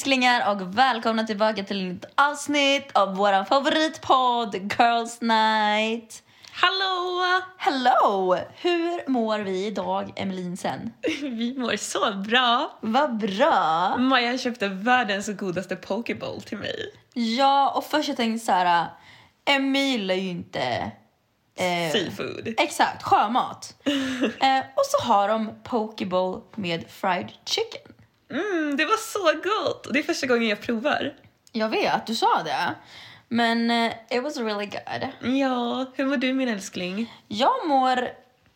Älsklingar och välkomna tillbaka till ett nytt avsnitt av vår favoritpodd Girls Night. Hallå! Hello! Hur mår vi idag, Emelinsen? Vi mår så bra. Vad bra! Maja köpte världens godaste pokeball till mig. Ja, och först jag tänkte så här, Emil gillar ju inte... eh, Seafood. Exakt, sjömat. eh, och så har de pokeball med fried chicken. Mm, det var så gott! Och Det är första gången jag provar. Jag vet, du sa det. Men eh, it was really good. Ja, hur mår du min älskling? Jag mår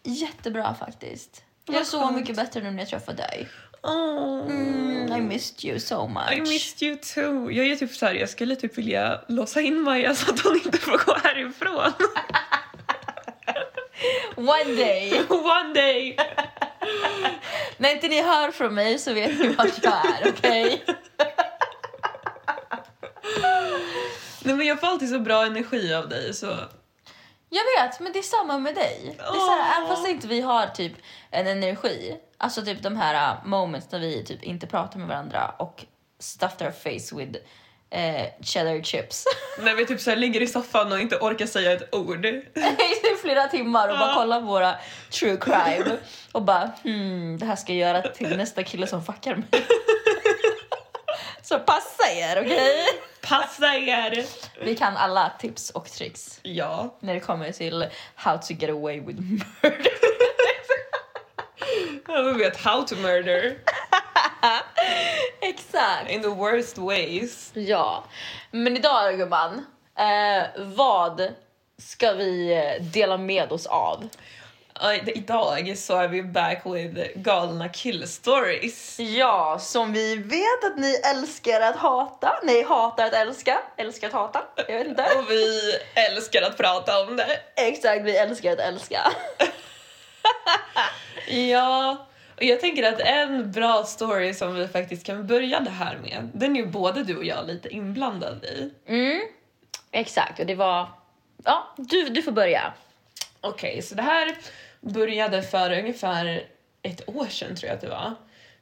jättebra faktiskt. Jag är så skönt. mycket bättre nu när jag träffade dig. Oh. Mm, I missed you so much. I missed you too. Jag är typ så här, jag skulle typ vilja låsa in Maja så att hon inte får gå härifrån. One day. One day! När inte ni hör från mig så vet ni vart jag är, okej? Nej men jag får alltid så bra energi av dig så... Jag vet, men det är samma med dig. Det är så här, även fast inte vi har typ en energi, alltså typ de här uh, moments när vi typ inte pratar med varandra och stuffed our face with eh, cheddar chips. När vi typ så ligger i soffan och inte orkar säga ett ord. flera timmar och bara kollar på våra true crime och bara hmm, det här ska jag göra till nästa kille som fuckar mig. Så passa er, okej? Passa er! Vi kan alla tips och tricks Ja. när det kommer till how to get away with murder. Vi vet how to murder Exakt. in the worst ways. Ja, men idag gumman, eh, vad ska vi eh, dela med oss av? Idag så är vi back with galna killstories. Ja, som vi vet att ni älskar att hata. Nej, hatar att älska. Älskar att hata. Jag vet inte. Och vi älskar att prata om det. Exakt, vi älskar att älska. Ja, och jag tänker att en bra story som vi faktiskt kan börja det här med, den är ju både du och jag lite inblandade i. Mm, exakt. Och det var... Ja, du, du får börja. Okej, så det här började för ungefär ett år sedan tror jag att det var.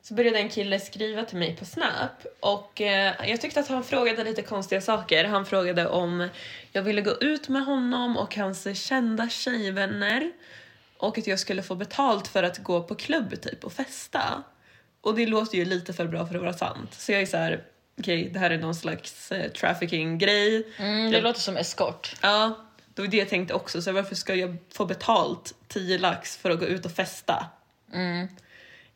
Så började en kille skriva till mig på Snap och eh, jag tyckte att han frågade lite konstiga saker. Han frågade om jag ville gå ut med honom och hans kända tjejvänner och att jag skulle få betalt för att gå på klubb typ och festa. Och det låter ju lite för bra för att vara sant. Så jag är så här, okej det här är någon slags eh, trafficking-grej. Mm, det Jag- låter som eskort. Ja, det var det jag tänkte också. Så varför ska jag få betalt 10 lax för att gå ut och festa? Mm.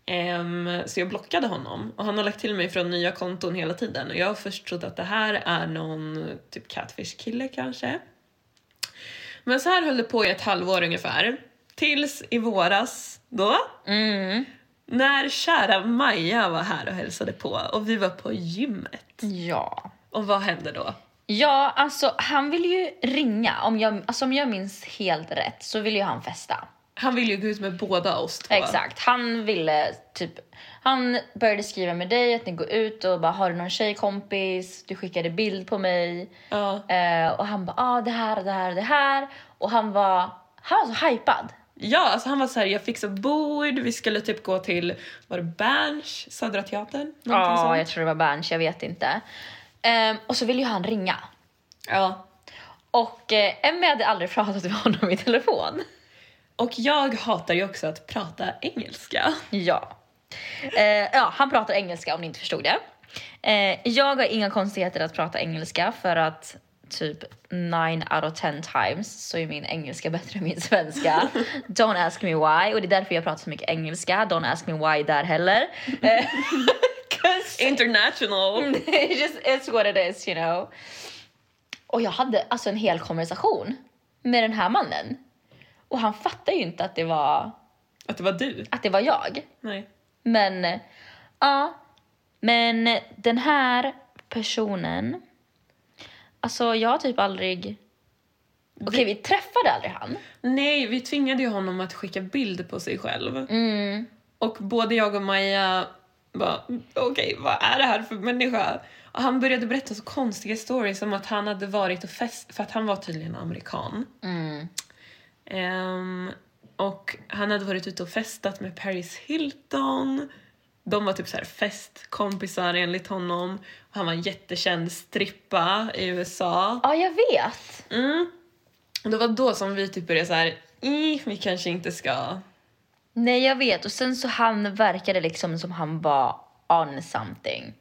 Ehm, så jag blockade honom och han har lagt till mig från nya konton hela tiden och jag har först trott att det här är någon typ catfish-kille kanske. Men så här höll det på i ett halvår ungefär. Tills i våras då, Mm. när kära Maja var här och hälsade på och vi var på gymmet. Ja. Och vad hände då? Ja, alltså han vill ju ringa. Om jag, alltså, om jag minns helt rätt så vill ju han festa. Han ville ju gå ut med båda oss två. Exakt. Han ville typ... Han började skriva med dig att ni går ut och bara har du någon tjejkompis? Du skickade bild på mig. Ja. Eh, och han bara ah, det här, det här, det här. Och han var, han var så hypad. Ja, alltså han var så här, jag fixar bord, vi skulle typ gå till, var det Berns, Södra Teatern? Ja, jag tror det var Berns, jag vet inte. Ehm, och så ville ju han ringa. ja. Och eh, Emmy hade aldrig pratat med honom i telefon. Och jag hatar ju också att prata engelska. Ja. Eh, ja, han pratar engelska om ni inte förstod det. Eh, jag har inga konstigheter att prata engelska för att typ 9 out of 10 times så är min engelska bättre än min svenska. Don't ask me why. Och det är därför jag pratar så mycket engelska. Don't ask me why där heller. 'cause International! it just it's what it is, you know. Och jag hade alltså en hel konversation med den här mannen. Och han fattar ju inte att det var, Att det var du? att det var jag. Nej. Men ja, men den här personen, alltså jag har typ aldrig, okej vi träffade aldrig han. Nej, vi tvingade ju honom att skicka bild på sig själv. Mm. Och både jag och Maja okej, vad är det här för människa? Och han började berätta så konstiga stories som att han hade varit och fest, för att han var tydligen amerikan. Mm. Ehm, och han hade varit ute och festat med Paris Hilton. De var typ så här festkompisar enligt honom. Han var en jättekänd strippa i USA. Ja, jag vet. Mm. Det var då som vi typ började så här, "Ih, vi kanske inte ska... Nej, jag vet. Och sen så han verkade liksom som han var on something.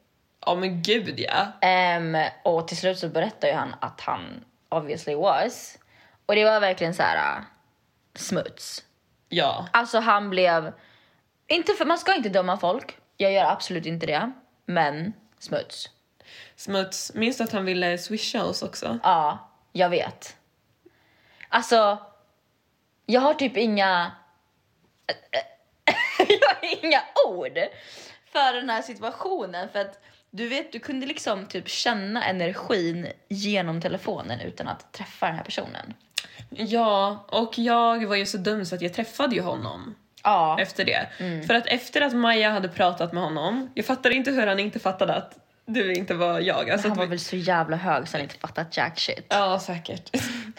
Ja men gud ja. Ehm, och till slut så berättade ju han att han obviously was. Och det var verkligen så här uh, smuts. Ja. Alltså han blev, inte för man ska inte döma folk. Jag gör absolut inte det. Men smuts. Smuts. Minns du att han ville swisha oss också? Ja, jag vet. Alltså, jag har typ inga... jag har inga ord för den här situationen. För att du vet, du kunde liksom typ känna energin genom telefonen utan att träffa den här personen. Ja, och jag var ju så dum så att jag träffade ju honom Ja. efter det. För att efter att Maja hade pratat med honom, jag fattade inte hur han inte fattade att du inte var jag. Alltså han var vi- väl så jävla hög så han inte fattat jack shit. Ja, säkert.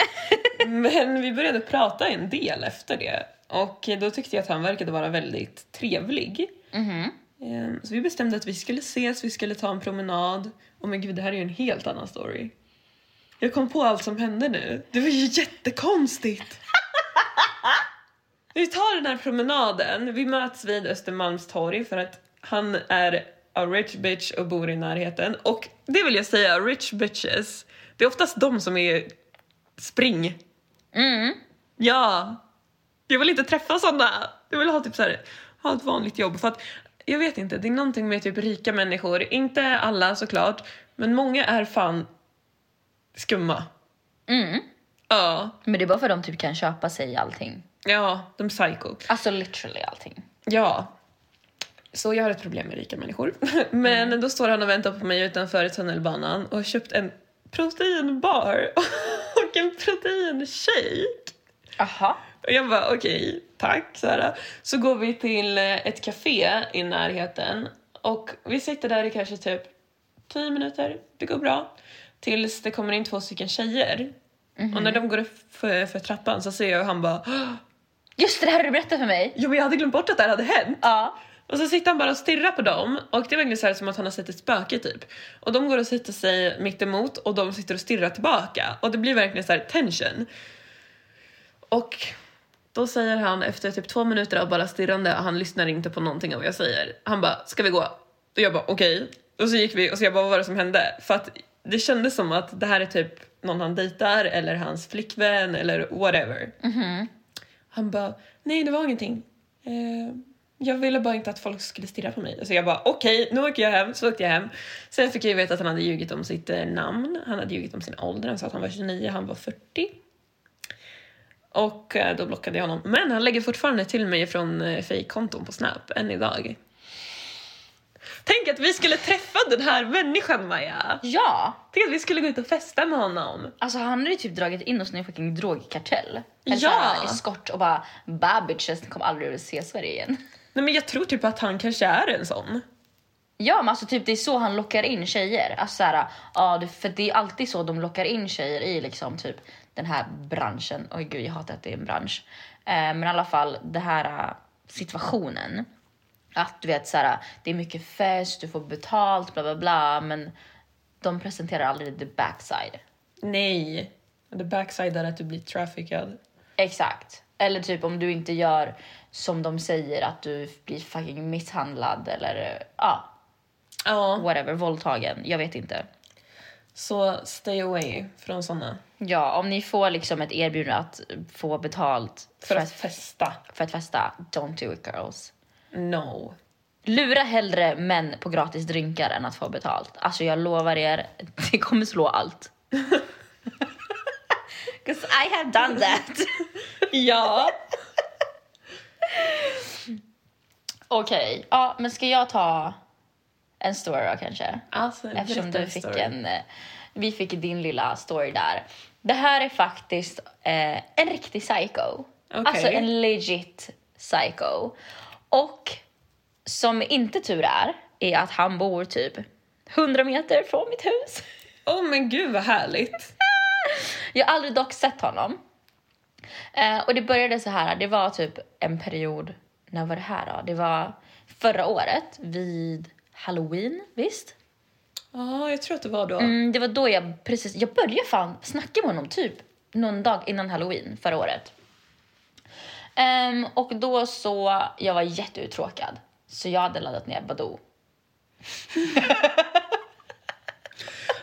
Men vi började prata en del efter det. Och då tyckte jag att han verkade vara väldigt trevlig. Mhm. Ehm, Så vi bestämde att vi skulle ses, vi skulle ta en promenad. Och men gud, det här är ju en helt annan story. Jag kom på allt som hände nu. Det var ju jättekonstigt! vi tar den här promenaden, vi möts vid Östermalmstorg för att han är a rich bitch och bor i närheten. Och det vill jag säga, rich bitches, det är oftast de som är spring. Mm. Ja! Jag vill inte träffa såna. Jag vill ha typ så här, ha ett vanligt jobb. För att, jag vet inte, det är någonting med typ rika människor. Inte alla såklart, men många är fan skumma. Mm. Ja, Men det är bara för att de typ kan köpa sig allting. ja, de är psycho. Alltså literally allting. Ja. Så jag har ett problem med rika människor. Men då står han och väntar på mig utanför tunnelbanan och har köpt en proteinbar och en proteinshake. Aha. Och jag bara okej, tack. Så, här. så går vi till eh, ett café i närheten och vi sitter där i kanske typ 10 minuter. Det går bra. Tills det kommer in två stycken tjejer. Och när de går upp för, för trappan så ser jag hur han bara "Åh, Just det, det här har du berättat för mig. Jo men jag hade glömt bort att det här hade hänt. Ja. Och så sitter han bara och stirrar på dem och det är verkligen så här som att han har sett ett spöke typ. Och de går och sätter sig mitt emot och de sitter och stirrar tillbaka och det blir verkligen så här tension. Och då säger han efter typ två minuter av bara stirrande, han lyssnar inte på någonting av vad jag säger. Han bara, ska vi gå? Och jag bara, okej. Och så gick vi och så jag bara, vad var det som hände? För att det kändes som att det här är typ någon han dejtar eller hans flickvän eller whatever. Han bara, nej det var ingenting. Eh, jag ville bara inte att folk skulle stirra på mig. Så jag bara, okej, nu åker jag hem. Så åkte jag hem. Sen fick jag ju veta att han hade ljugit om sitt eh, namn. Han hade ljugit om sin ålder. Han sa att han var 29, han var 40. Och eh, då blockade jag honom. Men han lägger fortfarande till mig från eh, fejkkonton på Snap, än idag. Tänk att vi skulle träffa den här människan, Maja! Ja. Tänk att vi skulle gå ut och festa med honom. Alltså han hade ju typ dragit in oss i en fucking drogkartell. Eller Ja. eskort och bara bad bitches, ni kommer aldrig att se Sverige igen. Nej men jag tror typ att han kanske är en sån. Ja men alltså typ det är så han lockar in tjejer. Alltså såhär, ja för det är alltid så de lockar in tjejer i liksom typ den här branschen. Oj gud jag hatar att det är en bransch. Eh, men i alla fall den här eh, situationen. Att du vet såhär, det är mycket fest, du får betalt, bla bla bla. Men de presenterar aldrig the backside. Nej. The backside är att du blir traffickad. Exakt. Eller typ om du inte gör som de säger att du blir fucking misshandlad eller eh, ja, Ja. whatever, våldtagen. Jag vet inte. Så stay away från såna. Ja, om ni får liksom ett erbjudande att få betalt För för, att att, festa. för att festa, don't do it girls. No. Lura hellre män på gratis drinkar än att få betalt. Alltså jag lovar er, det kommer slå allt. 'Cause I have done that. Ja. Okej, ja men ska jag ta en story då kanske? Alltså, Eftersom du fick story. en, eh, vi fick din lilla story där. Det här är faktiskt eh, en riktig psycho. Alltså en legit psycho. Och som inte tur är, är att han bor typ 100 meter från mitt hus. Åh men gud vad härligt. Jag har aldrig dock sett honom. Eh, och det började så här, det var typ en period, när var det här då? Det var förra året vid halloween, visst? Ja, jag tror att det var då. Mm, det var då jag precis, jag började fan snacka med honom typ någon dag innan halloween förra året. Ehm, och då så, jag var jätteuttråkad. Så jag hade laddat ner Badoo.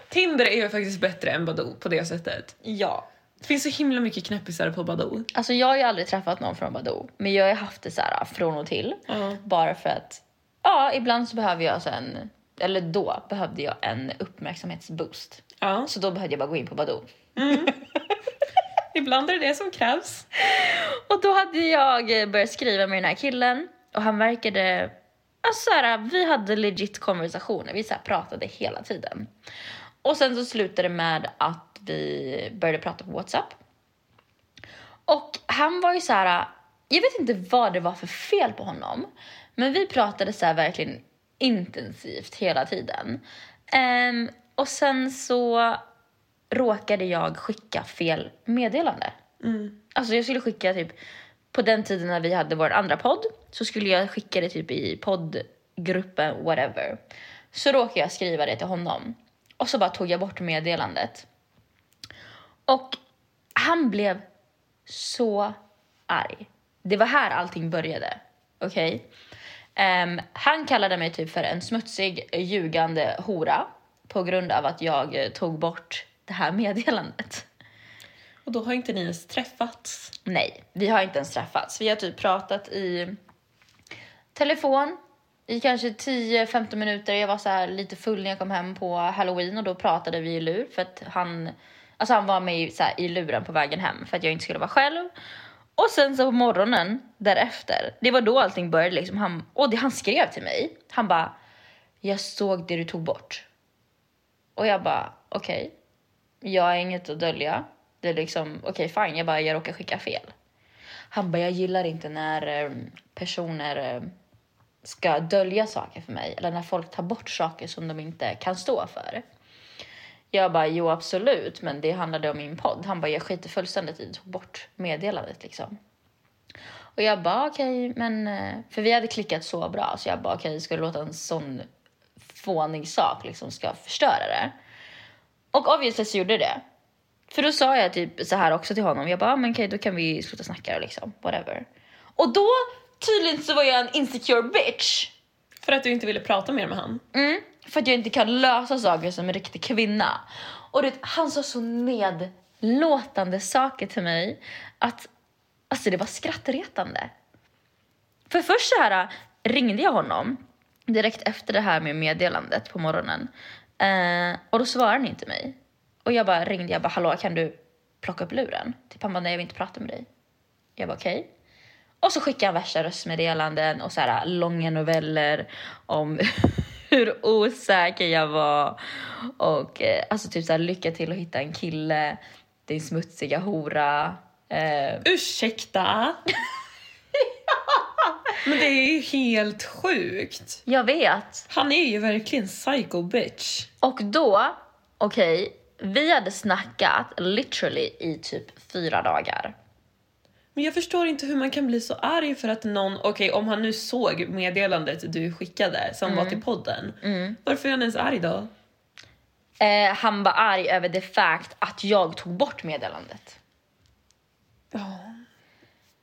Tinder är ju faktiskt bättre än Badoo på det sättet. Ja. Det finns så himla mycket knäppisar på Badoo. Alltså jag har ju aldrig träffat någon från Badoo. Men jag har ju haft det så här från och till. Ja. Bara för att, ja ibland så behöver jag sen, eller då behövde jag en uppmärksamhetsboost. Ja. Så då behövde jag bara gå in på Badoo. Ibland är det det som krävs. Och då hade jag börjat skriva med den här killen och han verkade... Alltså så här, vi hade legit konversationer, vi så här pratade hela tiden. Och sen så slutade det med att vi började prata på WhatsApp. Och han var ju så här... Jag vet inte vad det var för fel på honom. Men vi pratade så verkligen intensivt hela tiden. Ehm, och sen så råkade jag skicka fel meddelande. Alltså jag skulle skicka typ på den tiden när vi hade vår andra podd så skulle jag skicka det typ i poddgruppen whatever. Så råkade jag skriva det till honom och så bara tog jag bort meddelandet. Och han blev så arg. Det var här allting började. Okej? Ehm, han kallade mig typ för en smutsig, ljugande hora på grund av att jag eh, tog bort det här meddelandet. Och då har inte ni ens träffats. Nej, vi har inte ens träffats. Vi har typ pratat i telefon i kanske 10-15 minuter. Jag var så lite full när jag kom hem på halloween och då pratade vi i lur för att han, alltså han var med i, så här, i luren på vägen hem för att jag inte skulle vara själv. Och sen så på morgonen därefter, det var då allting började liksom. Han, och det, han skrev till mig. Han bara, jag såg det du tog bort. Och jag bara, okej. Jag har inget att dölja. Det är liksom, okej fine, jag bara, jag råkar skicka fel. Han bara, jag gillar inte när eh, personer eh, ska dölja saker för mig. Eller när folk tar bort saker som de inte kan stå för. Jag bara, jo absolut, men det handlade om min podd. Han bara, jag skiter fullständigt i det, tog bort meddelandet liksom. Och jag bara, okej, men... eh, För vi hade klickat så bra, så jag bara, okej, ska du låta en sån fånig sak liksom ska förstöra det? Och obviously så gjorde det. För då sa jag typ så här också till honom. Jag bara, "Ah, men okej då kan vi sluta snacka liksom. Whatever. Och då tydligen så var jag en insecure bitch. För att du inte ville prata mer med han. Mm, för att jag inte kan lösa saker som en riktig kvinna. Och vet, han sa så nedlåtande saker till mig att alltså det var skrattretande. För först så här ringde jag honom direkt efter det här med meddelandet på morgonen. Eh, och då svarade han inte mig. Och jag bara ringde, jag bara hallå kan du plocka upp luren? Typ han bara nej jag vill inte prata med dig. Jag bara okej. Och så skickade han värsta röstmeddelanden och så här långa noveller om hur osäker jag var. Och eh, alltså typ så här lycka till att hitta en kille, din smutsiga hora. Eh, Ursäkta? Men det är ju helt sjukt. jag vet. Han är ju verkligen psycho bitch. Och då, okej, vi hade snackat literally i typ fyra dagar. Men jag förstår inte hur man kan bli så arg för att någon, okej om han nu såg meddelandet du skickade som var till podden. Varför är han ens arg då? Eh, han var arg över det fact att jag tog bort meddelandet. Ja.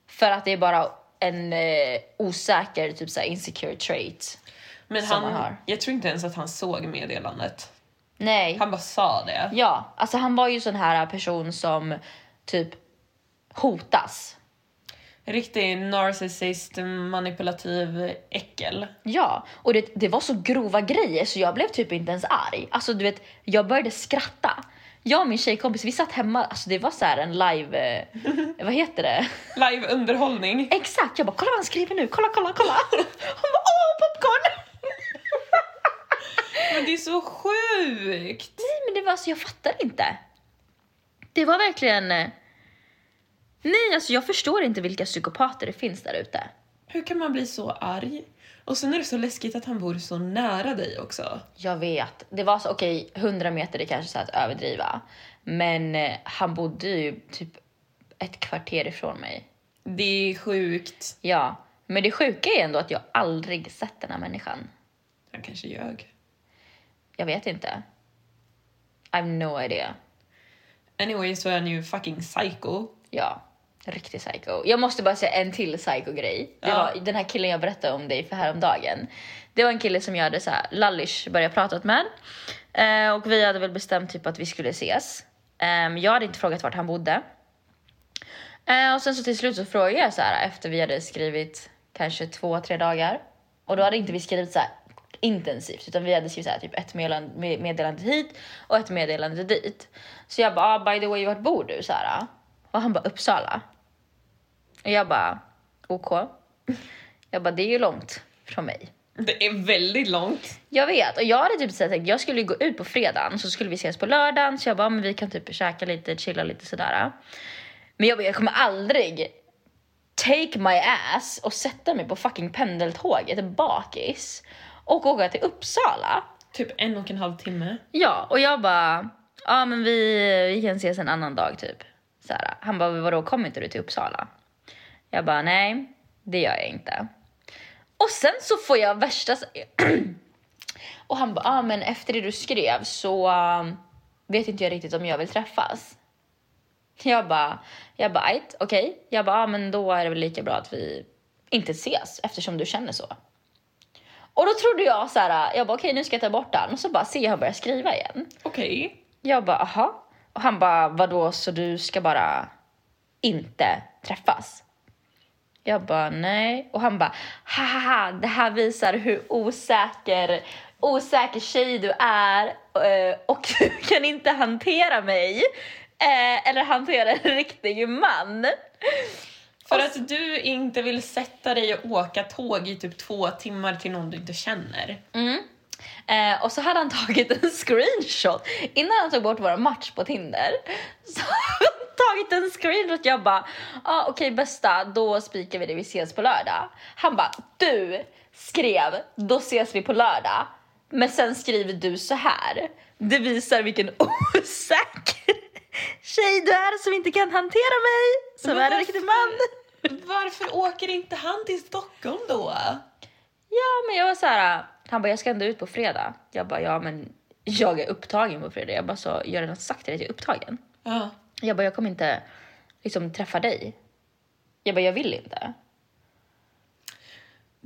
För att det är bara en eh, osäker, typ såhär insecure trait. Men Som man han, har. jag tror inte ens att han såg meddelandet. Nej. Han bara sa det. Ja, alltså han var ju sån här person som typ hotas. Riktig narcissist, manipulativ äckel. Ja, och det, det var så grova grejer så jag blev typ inte ens arg. Alltså du vet, jag började skratta. Jag och min tjejkompis, vi satt hemma, alltså det var så här en live, eh, vad heter det? Live-underhållning. Exakt, jag bara kolla vad han skriver nu, kolla kolla kolla. Hon bara åh popcorn! Men det är så sjukt! Nej men det var så, jag fattar inte. Det var verkligen, eh, nej alltså jag förstår inte vilka psykopater det finns där ute. Hur kan man bli så arg? Och sen är det så läskigt att han bor så nära dig också. Jag vet. Det var så, okej, 100 meter är kanske så att överdriva. Men eh, han bodde ju typ ett kvarter ifrån mig. Det är sjukt. Ja, Men det sjuka är ändå att jag aldrig sett den här människan. Han kanske ljög. Jag vet inte. I have no idea. Anyway så är han ju fucking psycho. Ja, riktig psycho. Jag måste bara säga en till psycho-grej. Det Ja. var den här killen jag berättade om dig för häromdagen. Det var en kille som jag hade så här lallish börjat prata med. Eh, och vi hade väl bestämt typ att vi skulle ses. Eh, jag hade inte frågat vart han bodde. Eh, och sen så till slut så frågade jag så här efter vi hade skrivit kanske två, tre dagar. Och då hade inte vi skrivit så här intensivt utan vi hade skrivit så här, typ ett meddelande, med- meddelande hit och ett meddelande dit. Så jag bara, ah, by the way, vart bor du? Så här, och han bara, Uppsala. Och jag bara, OK. Jag bara, det är ju långt från mig. Det är väldigt långt. Jag vet, och jag hade typ här tänkt, jag skulle gå ut på fredagen så skulle vi ses på lördagen så jag bara, men vi kan typ käka lite, chilla lite sådär. Men jag bara, jag kommer aldrig take my ass och sätta mig på fucking pendeltåget bakis och åka till Uppsala. Typ en och en halv timme. Ja, och jag bara, ja men vi, vi kan ses en annan dag typ. Så här, han bara, vadå kommer inte du till Uppsala? Jag bara, nej det gör jag inte. Och sen så får jag värsta... och han bara, ah, men efter det du skrev så um, vet inte jag riktigt om jag vill träffas. Jag bara, jag bara, "Ajt, okej. Jag bara, ah, men då är det väl lika bra att vi inte ses eftersom du känner så. Och då trodde jag så här, jag bara okej nu ska jag ta bort den och så bara ser jag han börja skriva igen. Okej. Jag bara aha. Och han bara vadå så du ska bara inte träffas? Jag bara nej. Och han bara haha det här visar hur osäker, osäker tjej du är eh, och du kan inte hantera mig. eh, Eller hantera en riktig man. För att du inte vill sätta dig och åka tåg i typ två timmar till någon du inte känner. Mm. Eh, och så hade han tagit en screenshot innan han tog bort vår match på Tinder. Så tagit en screenshot. Jag bara, ah, okej bästa, då spikar vi det, vi ses på lördag. Han bara, du skrev, då ses vi på lördag. Men sen skriver du så här. Det visar vilken osäker tjej du är som inte kan hantera mig. Som är en riktig man. Varför åker inte han till Stockholm då? Ja, men jag var så här. Han bara, jag ska ändå ut på fredag. Jag bara, ja men jag är upptagen på fredag. Jag bara, så jag har redan sagt till dig att jag är upptagen. Ja. Jag bara, jag kommer inte liksom träffa dig. Jag bara, jag vill inte.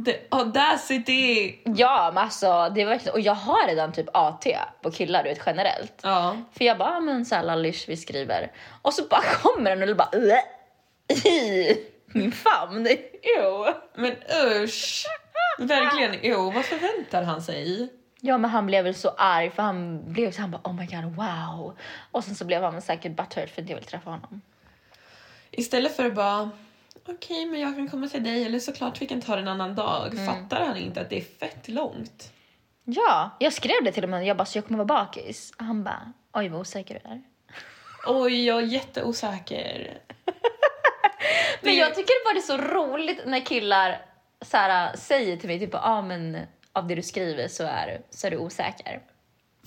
The audacity! Ja, men alltså det var verkligen, och jag har redan typ AT på killar, du vet generellt. Ja. För jag bara, men såhär lallish, vi skriver. Och så bara kommer den och bara, i min famn. Ew. Men usch! Verkligen, jo, vad förväntar han sig? Ja men han blev väl så arg för han blev så han bara oh my god wow. Och sen så blev han säkert butthurt för att jag vill träffa honom. Istället för att bara okej, men jag kan komma till dig eller såklart vi kan ta det en annan dag. Mm. Fattar han inte att det är fett långt? Ja, jag skrev det till med. Jag bara så jag kommer vara bakis. Och han bara oj vad osäker du är. Oj, jag är jätteosäker. Men jag tycker bara det är så roligt när killar så här, säger till mig typ ah, men av det du skriver så är, så är du osäker.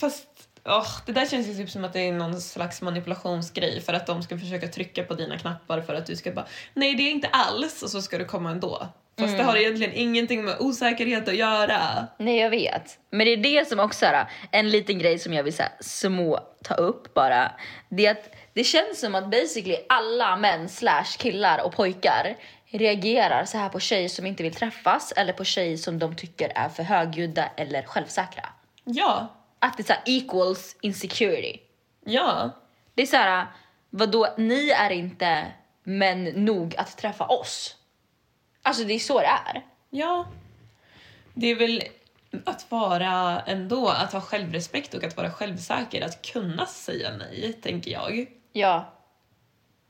Fast åh, det där känns ju typ som att det är någon slags manipulationsgrej för att de ska försöka trycka på dina knappar för att du ska bara nej det är inte alls och så ska du komma ändå. Fast det har egentligen ingenting med osäkerhet att göra. Nej jag vet. Men det är det som också är en liten grej som jag vill här, små ta upp bara. Det är att det känns som att basically alla män slash killar och pojkar reagerar så här på tjejer som inte vill träffas eller på tjejer som de tycker är för högljudda eller självsäkra. Ja, Att det är så här equals insecurity. ja, Det är så här, vadå, ni är inte män nog att träffa oss. Alltså det är så det är. ja. Det är väl att vara ändå, att ha självrespekt och att vara självsäker, att kunna säga nej, tänker jag. Ja.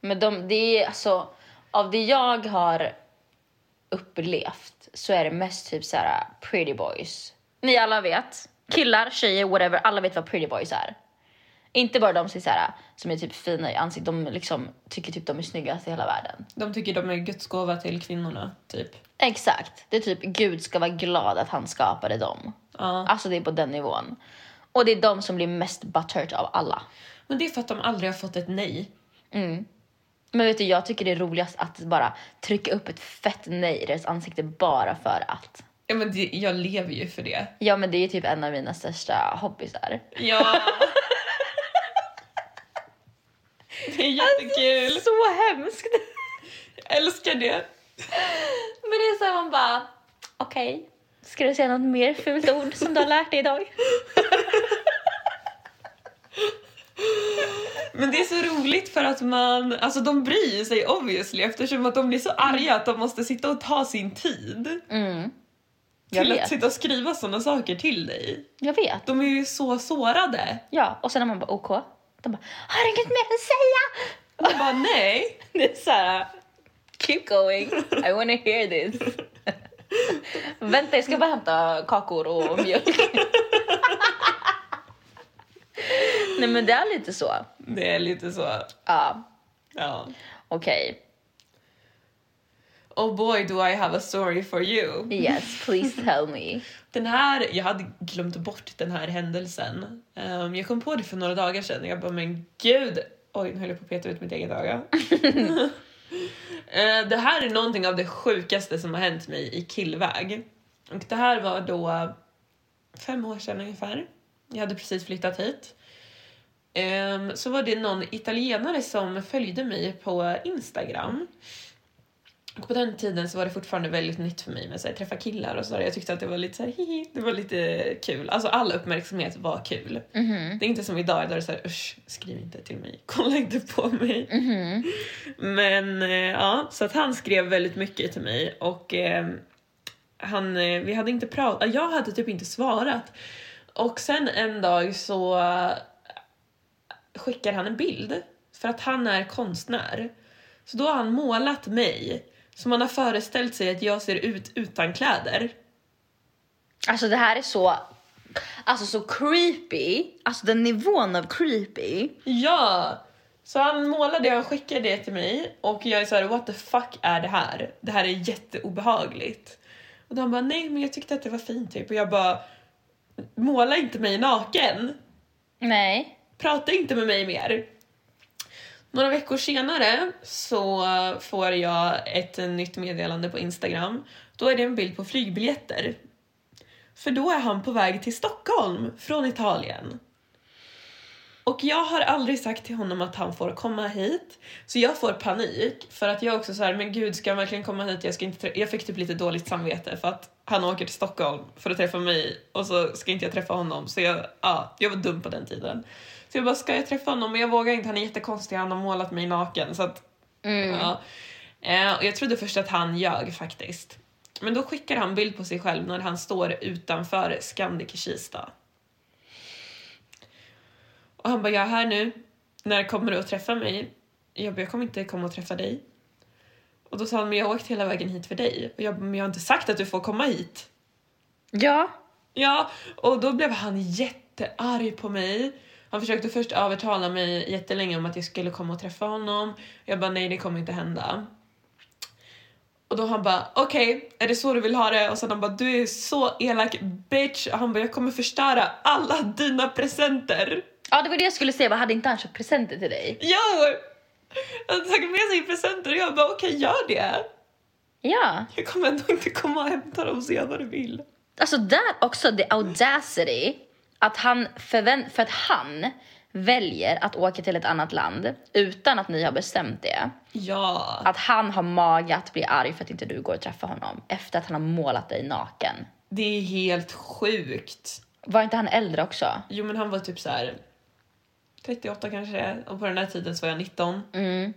Men de, det är alltså, av det jag har upplevt så är det mest typ så här pretty boys. Ni alla vet. Killar, tjejer, whatever. Alla vet vad pretty boys är. Inte bara de som är, så här, som är typ fina i ansiktet. De liksom tycker typ de är snyggast i hela världen. De tycker de är Guds gåva till kvinnorna, typ. Exakt. Det är typ Gud ska vara glad att han skapade dem. Ja. Alltså det är på den nivån. Och det är de som blir mest butthurt av alla. Men det är för att de aldrig har fått ett nej. Mm. Men vet du, jag tycker det är roligast att bara trycka upp ett fett nej i deras ansikte bara för att. Ja, men det, jag lever ju för det. Ja, men det är typ en av mina största hobbysar. Ja. det är jättekul. Så hemskt! Jag älskar det. Men det är så här, man bara, okej, ska du säga något mer fult ord som du har lärt dig idag? Men det är så roligt för att man, alltså de bryr sig obviously eftersom att de blir så arga att de måste sitta och ta sin tid Mm. Jag till att vet. sitta och skriva sådana saker till dig. Jag vet. De är ju så sårade. Ja, och sen när man bara OK, de bara, har inget mer att säga? Jag bara nej. Det är så här, keep going, I wanna hear this. Vänta, jag ska bara hämta kakor och mjölk. Nej men det är lite så. Det är lite så. Ja, Ja. okej. Oh boy do I have a story for you. Yes, please tell me. Den här, jag hade glömt bort den här händelsen. Ehm, jag kom på det för några dagar sedan och jag bara men gud. Oj, nu höll jag på att peta ut mitt eget öga. Eh, det här är någonting av det sjukaste som har hänt mig i killväg. Och det här var då fem år sedan ungefär. Jag hade precis flyttat hit. Ehm, så var det någon italienare som följde mig på Instagram. Och på den tiden så var det fortfarande väldigt nytt för mig med att träffa killar och sådär. Jag tyckte att det var lite så här, hihi, det var lite kul. Alltså all uppmärksamhet var kul. Mhm. Det är inte som idag där det är såhär usch, skriv inte till mig, kolla inte på mig. Mhm. Men eh, ja, så att han skrev väldigt mycket till mig och eh, han, vi hade inte pratat, jag hade typ inte svarat. Och sen en dag så skickar han en bild för att han är konstnär. Så då har han målat mig som han har föreställt sig att jag ser ut utan kläder. Alltså det här är så, alltså så creepy. Alltså den nivån av creepy. Ja! Så han målade och skickade det till mig och jag är så här: what the fuck är det här? Det här är jätteobehagligt. Och då han bara nej men jag tyckte att det var fint typ och jag bara måla inte mig naken. Nej. Prata inte med mig mer. Några veckor senare så får jag ett nytt meddelande på Instagram. Då är det en bild på flygbiljetter. För då är han på väg till Stockholm från Italien. Och jag har aldrig sagt till honom att han får komma hit. Så jag får panik för att jag också så här, men gud ska han verkligen komma hit? Jag, ska inte jag fick typ lite dåligt samvete för att han åker till Stockholm för att träffa mig och så ska inte jag träffa honom. Så jag, ja, jag var dum på den tiden. Så jag bara, ska jag träffa honom? Men jag vågar inte, han är jättekonstig, han har målat mig naken. Så att, Mm. ja. Eh, och jag trodde först att han ljög faktiskt. Men då skickar han bild på sig själv när han står utanför Scandic i Kista. Och han bara, jag är här nu. När kommer du att träffa mig? Jag bara, jag kommer inte komma och träffa dig. Och då sa han, men jag har åkt hela vägen hit för dig. Och jag bara, men jag har inte sagt att du får komma hit. Ja. Ja, och då blev han jättearg på mig. Han försökte först övertala mig jättelänge om att jag skulle komma och träffa honom. Jag bara, nej det kommer inte hända. Och då han bara, okej, är det så du vill ha det? Och sen han bara, du är så elak bitch. Och han bara, jag kommer förstöra alla dina presenter. Ja, det var det jag skulle säga. Vad hade inte han köpt presenter till dig? Jo! Han hade tagit med sig presenter och jag bara, okej gör det. Ja. Jag kommer ändå inte komma och hämta dem så vad du vill. Alltså där också, the audacity. Att han förvänt för att han väljer att åka till ett annat land utan att ni har bestämt det. Ja. Att han har mage att bli arg för att inte du går och träffar honom efter att han har målat dig naken. Det är helt sjukt. Var inte han äldre också? Jo men han var typ så här 38 kanske och på den här tiden så var jag 19. Mm.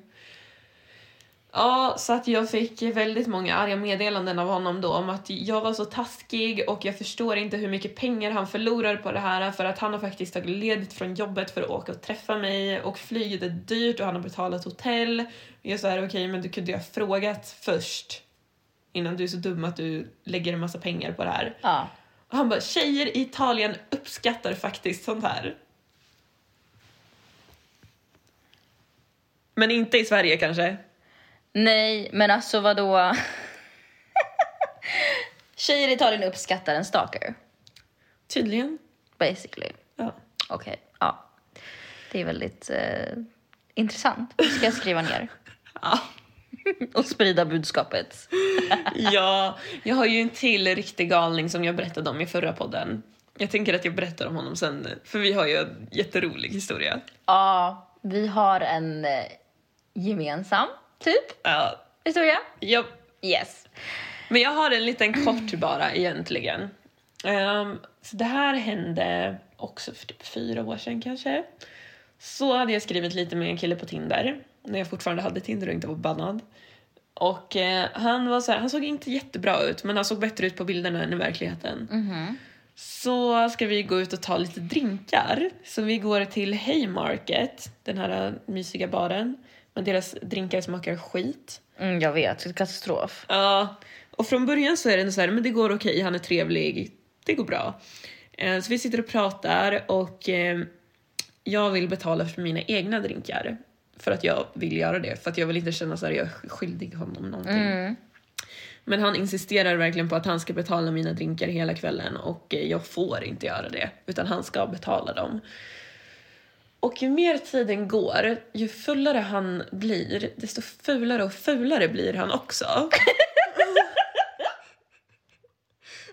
Ja, så att jag fick väldigt många arga meddelanden av honom då om att jag var så taskig och jag förstår inte hur mycket pengar han förlorar på det här för att han har faktiskt tagit ledigt från jobbet för att åka och träffa mig och flyget är dyrt och han har betalat hotell. Jag är här, okej men du kunde ju ha frågat först innan du är så dum att du lägger en massa pengar på det här. Ja. Och han bara, tjejer i Italien uppskattar faktiskt sånt här. Men inte i Sverige kanske? Nej, men alltså vadå? Tjejer i Italien uppskattar en stalker, Tydligen. basically. Ja. Okej, ja. Det är väldigt eh, intressant. Det ska jag skriva ner. Ja. Och sprida budskapet. ja, jag har ju en till riktig galning som jag berättade om i förra podden. Jag tänker att jag berättar om honom sen, för vi har ju en jätterolig historia. Ja, vi har en eh, gemensam typ Ja, historia. ja. Yes. Men jag har en liten kort bara egentligen. Ehm, så det här hände också för typ fyra år sedan kanske. Så hade jag skrivit lite med en kille på Tinder, när jag fortfarande hade Tinder och inte var bannad. Och eh, han var så här, han såg inte jättebra ut men han såg bättre ut på bilderna än i verkligheten. Mhm. Så ska vi gå ut och ta lite drinkar. Så vi går till Haymarket, den här äh, mysiga baren. Men deras drinkar smakar skit. Mm, jag vet, katastrof. Ja, och från början så är det så här, men det går okej, han är trevlig, det går bra. Eh, Så vi sitter och pratar och eh, jag vill betala för mina egna drinkar. För att jag vill göra det, för att jag vill inte känna så här, jag är skyldig honom någonting. Mm. Men han insisterar verkligen på att han ska betala mina drinkar hela kvällen och eh, jag får inte göra det, utan han ska betala dem. Och ju mer tiden går, ju fullare han blir, desto fulare och fulare blir han också.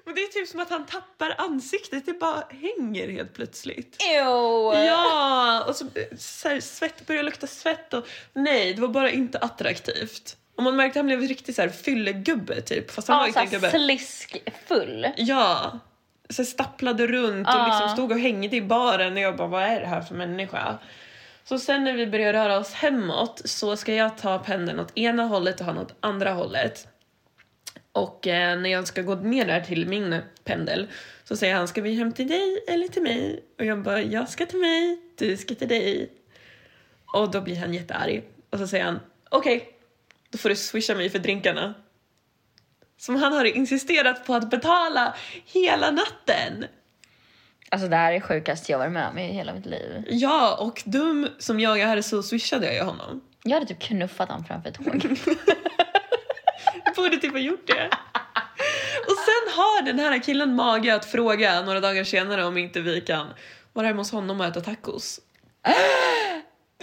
Och det är typ som att han tappar ansiktet, det bara hänger helt plötsligt. Ew! Ja, och så, så här, svett börjar lukta svett och nej, det var bara inte attraktivt. Och man märkte att han blev riktigt så här fyllegubbe typ, fast han var Ja, inte en gubbe. sliskfull. Ja, så stapplade runt och liksom stod och hängde i baren och jag bara, vad är det här för människa? Så sen när vi börjar röra oss hemåt så ska jag ta pendeln åt ena hållet och han åt andra hållet. Och eh, när jag ska gå ner där till min pendel så säger han, ska vi hem till dig eller till mig? Och jag bara, jag ska till mig, du ska till dig. Och då blir han jättearg. Och så säger han, okej, då får du swisha mig för drinkarna. Som han har insisterat på att betala hela natten. Alltså det här är det sjukaste jag varit med om i hela mitt liv. Ja, och dum som jag är så swishade jag ju honom. Jag hade typ knuffat honom framför ett tåg. Jag borde typ ha gjort det. Och sen har den här killen mage att fråga några dagar senare om inte vi kan vara hemma hos honom och äta tacos.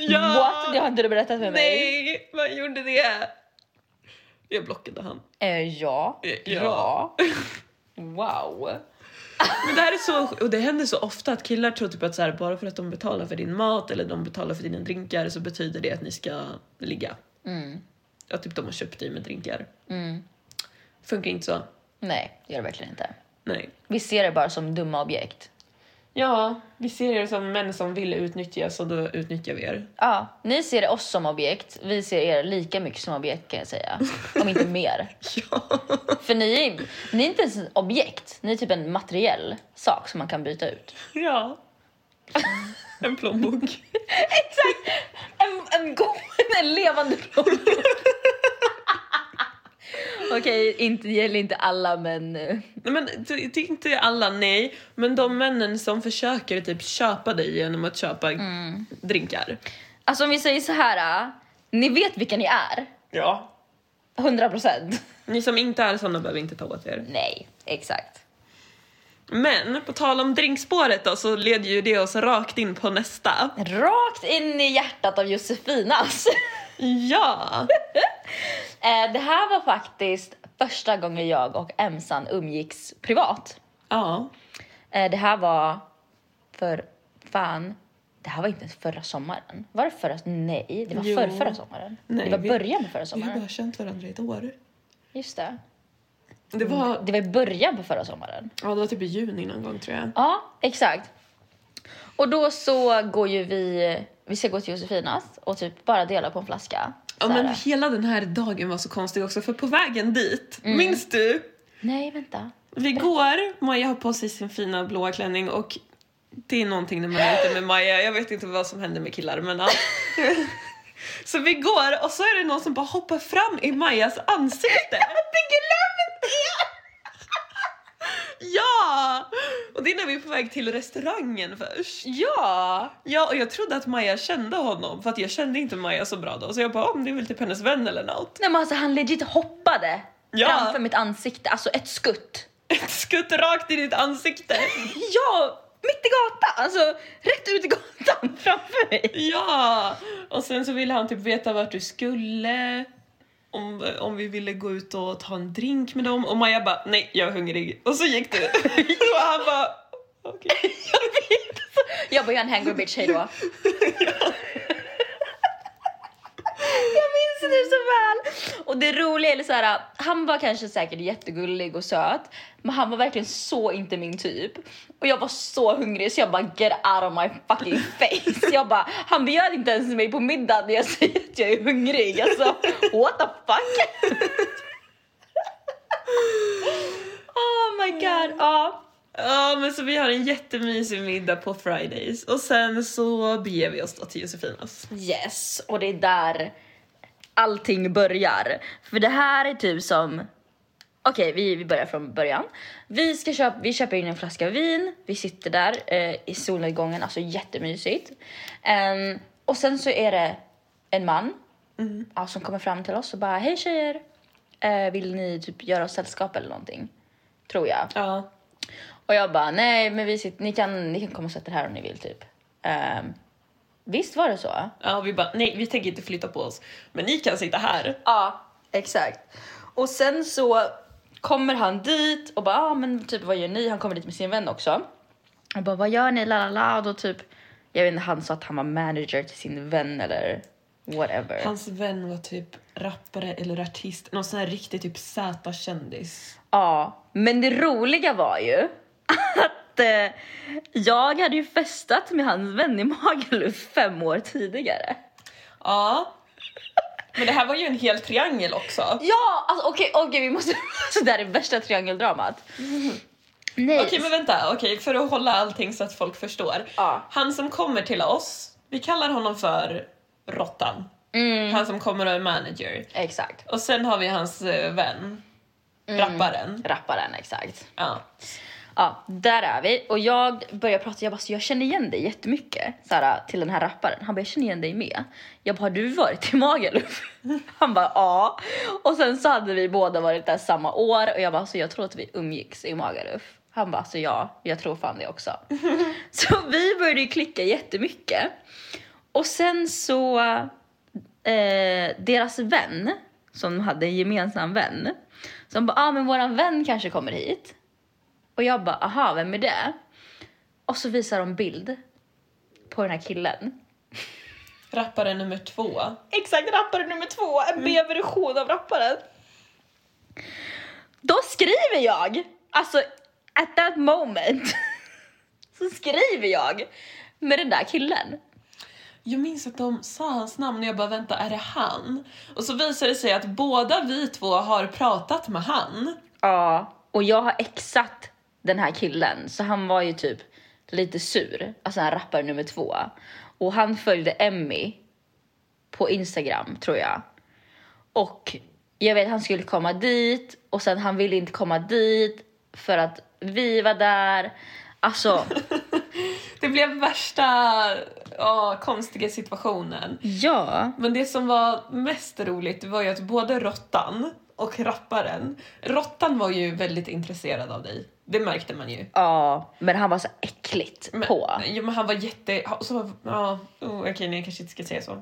What? Det har inte du berättat för mig. Nej, man gjorde det. Jag blockade han. Eh, ja. Ja. Bra. Wow. Men det här är så, och det händer så ofta att killar tror typ att så här, bara för att de betalar för din mat eller de betalar för dina drinkar så betyder det att ni ska ligga. Mm. Ja, typ de har köpt dig med drinkar. Mm. Funkar inte så. Nej, det gör det verkligen inte. Nej. Vi ser det bara som dumma objekt. Ja, vi ser er som män som vill utnyttjas och då utnyttjar vi er. Ja, ni ser oss som objekt. Vi ser er lika mycket som objekt kan jag säga. Om inte mer. Ja. För ni är, ni är inte ens ett objekt. Ni är typ en materiell sak som man kan byta ut. ja. En plånbok. Exakt! En, en, en levande plånbok. Okej, inte, det gäller inte alla men... eh, Nej, men det, det är inte alla, nej. Men de männen som försöker typ köpa dig genom att köpa drinkar. Alltså om vi säger så här. äh, Ni vet vilka ni är. Ja. 100 procent. Ni som inte är såna behöver inte ta åt er. Nej, exakt. Men på tal om drinkspåret då så leder ju det oss rakt in på nästa. Rakt in i hjärtat av Josefinas. Ja! Eh, det här var faktiskt första gången jag och Emsan umgicks privat. Ja. Eh, det här var för fan. Det här var inte ens förra sommaren. Var det förra? Nej, det var Jo. förra, sommaren. Nej, det var vi- början på förra Vi har sommaren. bara känt varandra i ett år. Just det. Det var, Det var i början på förra sommaren. ja, det var typ i juni någon gång tror jag. Ja, exakt. Och då så går ju vi, vi ska gå till Josefinas och typ bara dela på en flaska. Ja men hela den här dagen var så konstig också för på vägen dit, minns du? Nej, vänta. Vi går, Maja har på sig sin fina blåa klänning och det är någonting när man är ute med Maja, jag vet inte vad som händer med killar men ja. Så vi går och så är det någon som bara hoppar fram i Majas ansikte. Jag glömde det! Ja! Och det är när vi är på väg till restaurangen först. Ja! Ja, och jag trodde att Maja kände honom för att jag kände inte Maja så bra då. Så jag bara, om det är väl typ hennes vän eller något. Nej men alltså han legit hoppade Ja. framför mitt ansikte, alltså ett skutt. Ett skutt rakt i ditt ansikte. Ja! mitt i gatan, alltså rätt ut i gatan framför mig. Ja! Och sen så ville han typ veta vart du skulle. Om, om vi ville gå ut och ta en drink med dem. Och Maja bara, nej jag är hungrig. Och så gick du. och han bara, okej. Jag vet. Jag bara, jag är en hangry bitch, hejdå. Jag minns det så väl! Och det roliga är så här, han var kanske säkert jättegullig och söt, men han var verkligen så inte min typ. Och jag var så hungrig så jag bara get out of my fucking face. Jag bara, han bjöd inte ens mig på middag när jag säger att jag är hungrig. Alltså, what the fuck? oh my god, ja. Ja men så vi har en jättemysig middag på Fridays. Och sen så beger vi oss då till Josefinas. Yes, och det är där allting börjar. För det här är typ som... Okej, vi, vi börjar från början. Vi, ska köpa, vi köper in en flaska vin, vi sitter där eh, i solnedgången, alltså jättemysigt. Ehm, och sen så är det en man ja, som kommer fram till oss och bara Hej tjejer! Eh, vill ni typ göra oss sällskap eller någonting? Tror jag. Ja. Och jag bara, nej men vi sitter, ni, kan, ni kan komma och sätta er här om ni vill typ. Ehm, visst var det så? Ja vi bara, nej vi tänker inte flytta på oss. Men ni kan sitta här. Ja, exakt. Och sen så kommer han dit och bara, ah, men typ vad gör ni? Han kommer dit med sin vän också. Och bara, vad gör ni? La, la, la. Och då typ, jag vet inte, han sa att han var manager till sin vän eller whatever. Hans vän var typ rappare eller artist. Någon sån här riktig typ Z-kändis. Ja, men det roliga var ju att eh, jag hade ju festat med hans vän i Magaluf fem år tidigare. Ja. Men det här var ju en hel triangel också. Ja, alltså okej, okej, vi måste... Så det här är värsta triangeldramat. Nej. Okej men vänta, okej för att hålla allting så att folk förstår. Ja. Han som kommer till oss, vi kallar honom för Råttan. Mm. Han som kommer och är manager. Exakt. Och sen har vi hans eh, vän, Mm. rapparen. Rapparen, exakt. Ja. Ja, där är vi. Och jag börjar prata, jag bara, så jag känner igen dig jättemycket såhär, till den här rapparen. Han bara, jag känner igen dig med. Jag bara, har du varit i Magaluf? Han bara, ja. Och sen så hade vi båda varit där samma år och jag bara, så jag tror att vi umgicks i Magaluf. Han bara, så ja, jag tror fan det också. så vi började ju klicka jättemycket. Och sen så, eh, deras vän, som hade en gemensam vän, som bara, ah, men våran vän kanske kommer hit. Och jag bara, aha, vem är det? Och så visar de bild på den här killen. Rappare nummer två. Exakt, rappare nummer två, en B-version av rapparen. Då skriver jag, alltså at that moment, så skriver jag med den där killen. Jag minns att de sa hans namn och jag bara vänta, är det han? Och så visade det sig att båda vi två har pratat med han. Ja, och jag har exat den här killen, så han var ju typ lite sur, alltså en rappare nummer två. Och han följde Emmy på Instagram, tror jag. Och jag vet han skulle komma dit och sen han ville inte komma dit för att vi var där. Alltså, Det blev värsta ja, konstiga situationen. ja. Men det som var mest roligt var ju att både Råttan och rapparen, Råttan var ju väldigt intresserad av dig. Det märkte man ju. Ja, men han var så äckligt Men, på. Ja, men han var jätte... Så, ja, oh, okej, nej, jag kanske inte ska säga så.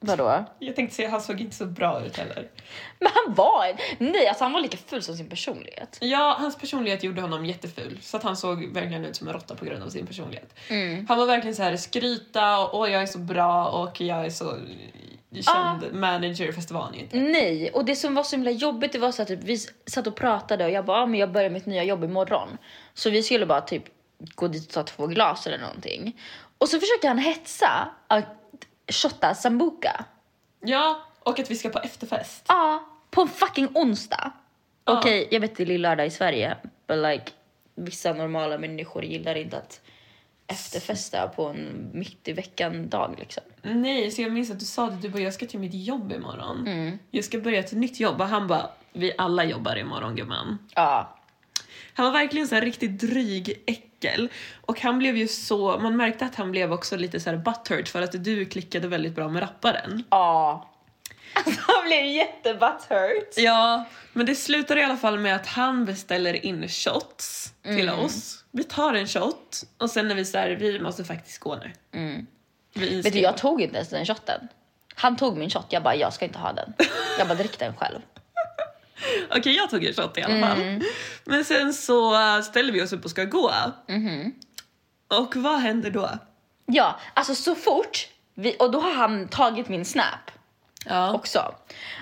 Vadå? Jag tänkte säga han såg inte så bra ut heller. Men han var, nej alltså han var lika full som sin personlighet. Ja, hans personlighet gjorde honom jätteful. Så att han såg verkligen ut som en råtta på grund av sin personlighet. Mm. Han var verkligen så här skryta och "Åh, jag är så bra och jag är så känd manager fast det var han ju inte. Nej, och det som var så himla jobbigt det var så att typ, vi satt och pratade och jag bara, ah, men jag börjar mitt nya jobb imorgon. Så vi skulle bara typ gå dit och ta två glas eller någonting. Och så försökte han hetsa att shotta sambuca. Ja, och att vi ska på efterfest. Ja, på en fucking onsdag. Okej, jag vet det är lillördag i Sverige, but like vissa normala människor gillar inte att efterfesta på en mitt i veckan dag liksom. Nej, så jag minns att du sa det, du bara jag ska till mitt jobb imorgon. Mm. Jag ska börja ett nytt jobb och han bara vi alla jobbar imorgon gumman. Ja, Han var verkligen så här riktigt dryg äckel. Och han blev ju så, man märkte att han blev också lite så här butthurt för att du klickade väldigt bra med rapparen. ja. Alltså han blev jättebutthurt. Ja, men det slutar i alla fall med att han beställer in shots till oss. Vi tar en shot och sen när vi så här, vi måste faktiskt gå nu. Mm. Vi Vet du, jag tog inte ens den shotten. Han tog min shot, jag bara jag ska inte ha den. Jag bara drick den själv. Okej, jag tog en shot i alla fall. Mm. Men sen så äh, ställer vi oss upp och ska gå. Mhm. Och vad händer då? Ja, alltså så fort, vi, och då har han tagit min snap Ja. också.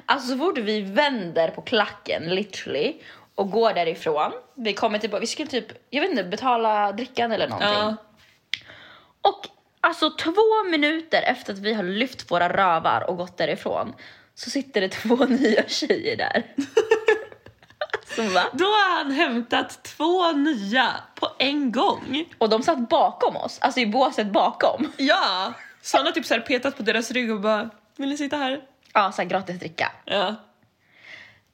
Alltså så fort vi vänder på klacken literally och går därifrån, vi kommer tillbaka, vi skulle typ, jag vet inte, betala drickan eller någonting. ja. Och alltså två minuter efter att vi har lyft våra rövar och gått därifrån så sitter det två nya tjejer där. Då har han hämtat två nya på en gång. Och de satt bakom oss, alltså i båset bakom. Ja! Så han har typ så här petat på deras rygg och bara Vill ni sitta här? Ja, så här gratis dricka. Ja.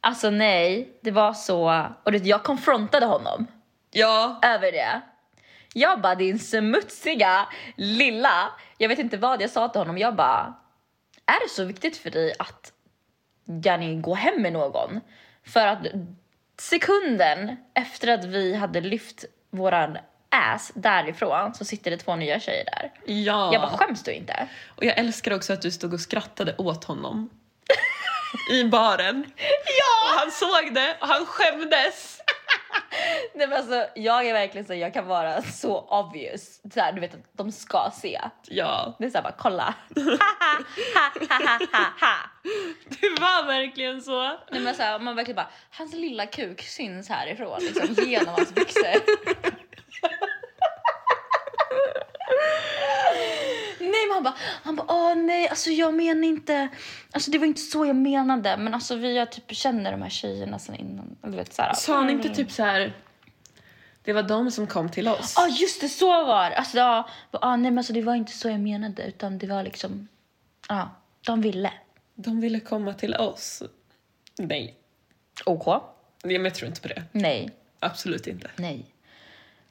Alltså nej, det var så... Och vet, jag konfrontade honom Ja. över det. Jag bara, din smutsiga lilla... Jag vet inte vad jag sa till honom. Jag bara, är det så viktigt för dig att Janni gå hem med någon? För att sekunden efter att vi hade lyft våran ass därifrån så sitter det två nya tjejer där. Ja. Jag bara, skäms du inte? Och jag älskar också att du stod och skrattade åt honom. I baren. Ja! Och han såg det och han skämdes. Nej, men alltså, jag är verkligen så, jag kan vara så obvious. Så här, du vet att de ska se. Ja. Det är såhär bara kolla. Det var verkligen så. Nej, men så här, man verkligen bara, hans lilla kuk syns härifrån liksom, genom hans byxor. han bara, han bara åh nej alltså jag menar inte, alltså det var inte så jag menade men alltså vi har typ känner de här tjejerna sen innan. Du vet, Sa han inte mm. typ så här. Det var de som kom till oss. Ja just det, så var det. Alltså, ja, ah, nej men alltså det var inte så jag menade utan det var liksom, ja, de ville. De ville komma till oss. Nej. OK? Men jag tror inte på det. Nej. Absolut inte. Nej.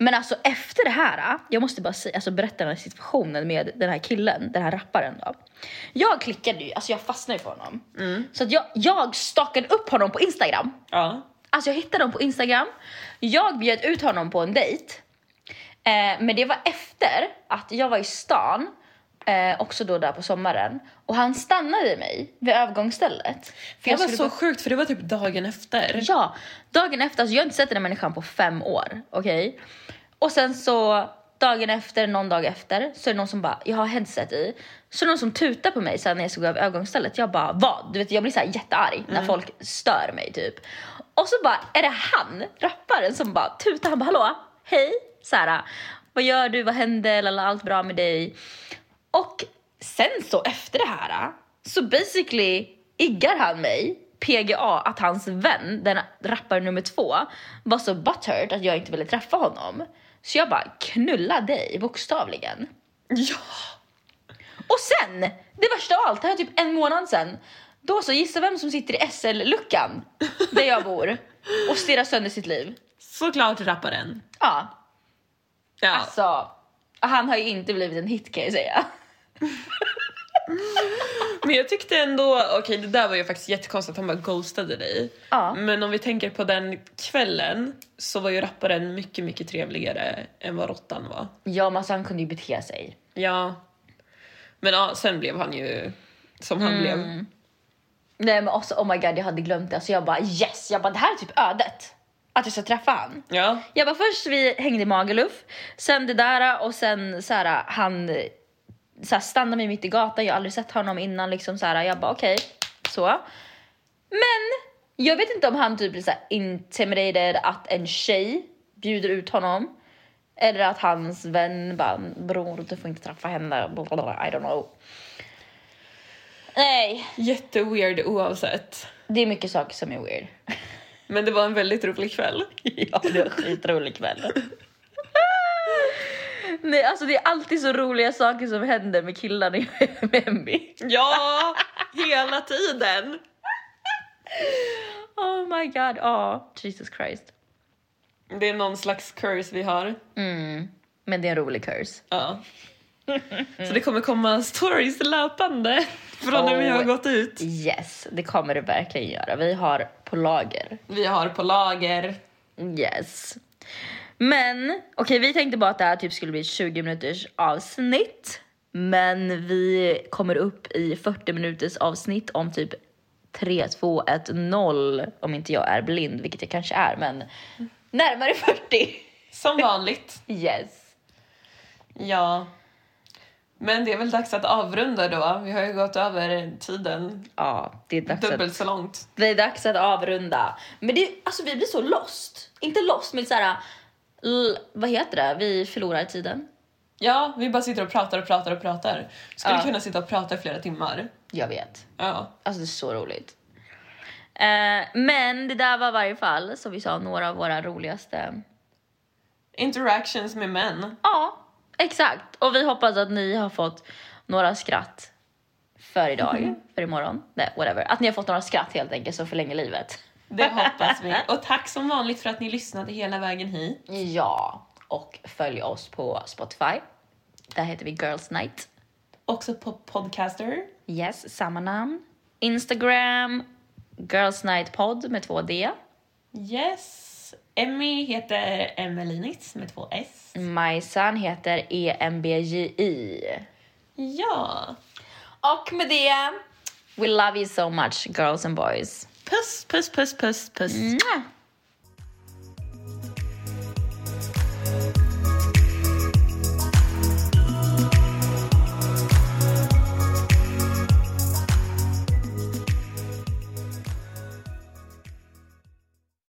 Men alltså efter det här, jag måste bara säga, alltså berätta den här situationen med den här killen, den här rapparen då. Jag klickade ju, alltså jag fastnade ju för honom. Så att jag, jag stalkade upp honom på Instagram. Ja. Alltså jag hittade honom på Instagram. Jag bjöd ut honom på en dejt. Eh, men det var efter att jag var i stan, eh, också då där på sommaren. Och han stannade mig vid övergångsstället. För Det var så bara- sjukt för det var typ dagen efter. Ja, dagen efter, alltså jag har inte sett den här människan på fem år, okej? Och sen så dagen efter, någon dag efter, så är det någon som bara, jag har headset i. Så är det någon som tutar på mig sen när jag ska gå över övergångsstället. Jag bara, vad? Du vet, jag blir så här jättearg när folk stör mig typ. Och så bara, är det han, rapparen, som bara tutar. Han bara, hallå, hej, så här, vad gör du, vad händer, Lala, allt bra med dig? Och sen så efter det här så basically iggar han mig PGA att hans vän, den rappare nummer två, var så butthurt att jag inte ville träffa honom. Så jag bara knulla dig bokstavligen. Ja. Och sen, det värsta av allt, det här är typ en månad sen. Då så, gissa vem som sitter i SL-luckan där jag bor och stirrar sönder sitt liv. Såklart rapparen. Ja, Ja. alltså. Han har ju inte blivit en hit kan jag säga. Men jag tyckte ändå, okej det där var ju faktiskt jättekonstigt att han bara ghostade dig. Ja. Men om vi tänker på den kvällen så var ju rapparen mycket, mycket trevligare än vad råttan var. Ja, men alltså han kunde ju bete sig. Ja. Men ja, sen blev han ju som han blev. Nej men också, oh my god jag hade glömt det. Alltså jag bara yes, jag bara det här är typ ödet. Att jag ska träffa han. Ja. Jag bara först vi hängde i Magaluf, sen det där och sen så här, han så här, stannade mig mitt i gatan. Jag har aldrig sett honom innan liksom så här. Jag bara okej, så. Men jag vet inte om han typ blir så här intimidated att en tjej bjuder ut honom. Eller att hans vän bara bror du får inte träffa henne, I don't know. Nej, Jätteweird oavsett. det är mycket saker som är weird. Men det var en väldigt rolig kväll. Ja, det var en skitrolig kväll. Nej, alltså det är alltid så roliga saker som händer med killar när jag är med Emmy. Ja, hela tiden. Oh my god, ja. Jesus Christ. Det är någon slags curse vi har. Mm. Men det är en rolig curse. Ja. Så det kommer komma stories löpande från när vi har Oh. gått ut. Yes, det kommer det verkligen göra. Vi har på lager. Vi har på lager. Yes. Men okej, vi tänkte bara att det här typ skulle bli ett 20 minuters avsnitt. Men vi kommer upp i 40 minuters avsnitt om typ 3, 2, 1, 0 om inte jag är blind, vilket jag kanske är, men närmare 40. Som vanligt. Yes. Ja. Men det är väl dags att avrunda då. Vi har ju gått över tiden Ja, det är dags dubbelt att, så långt. det är dags att avrunda. Men det, alltså vi blir så lost. Inte lost, men så här, vad heter det? Vi förlorar tiden. Ja, vi bara sitter och pratar och pratar och pratar. Skulle Ja. kunna sitta och prata i flera timmar. Jag vet. Ja. Alltså det är så roligt. Eh, men det där var i varje fall, som vi sa, några av våra roligaste Interactions med män. Ja, exakt. Och vi hoppas att ni har fått några skratt för idag, för imorgon. Nej, whatever. Att ni har fått några skratt helt enkelt som förlänger livet. Det hoppas vi. Och tack som vanligt för att ni lyssnade hela vägen hit. Ja, och följ oss på Spotify. Där heter vi Girls Night. Också på Podcaster. Yes, samma namn. Instagram, Girls Night Podd med två D. Yes. Emmy heter Emelinitz med två S. Majsan heter EMBJI. Ja. Och med det, we love you so much girls and boys. Puss, puss, puss, puss, puss. Mwah.